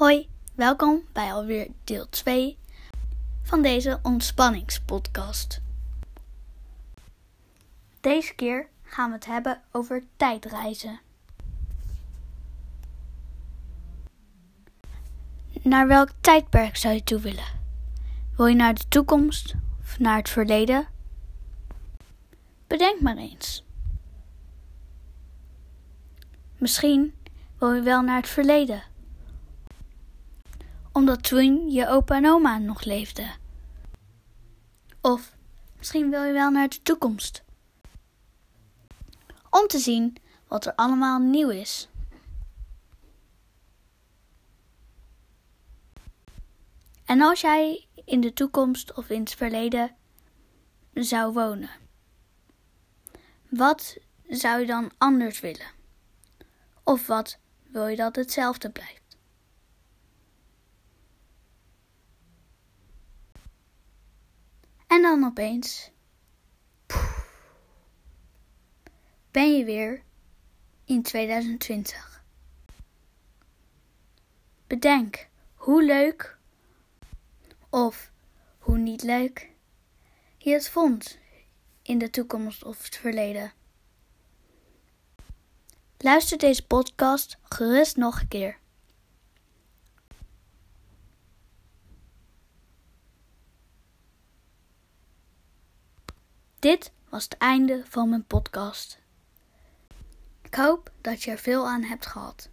Hoi, welkom bij alweer deel 2 van deze ontspanningspodcast. Deze keer gaan we het hebben over tijdreizen. Naar welk tijdperk zou je toe willen? Wil je naar de toekomst of naar het verleden? Bedenk maar eens. Misschien wil je wel naar het verleden omdat toen je opa en oma nog leefden. Of misschien wil je wel naar de toekomst. Om te zien wat er allemaal nieuw is. En als jij in de toekomst of in het verleden zou wonen, wat zou je dan anders willen? Of wat wil je dat hetzelfde blijft? En dan opeens. ben je weer in 2020. Bedenk hoe leuk of hoe niet leuk je het vond in de toekomst of het verleden. Luister deze podcast gerust nog een keer. Dit was het einde van mijn podcast. Ik hoop dat je er veel aan hebt gehad.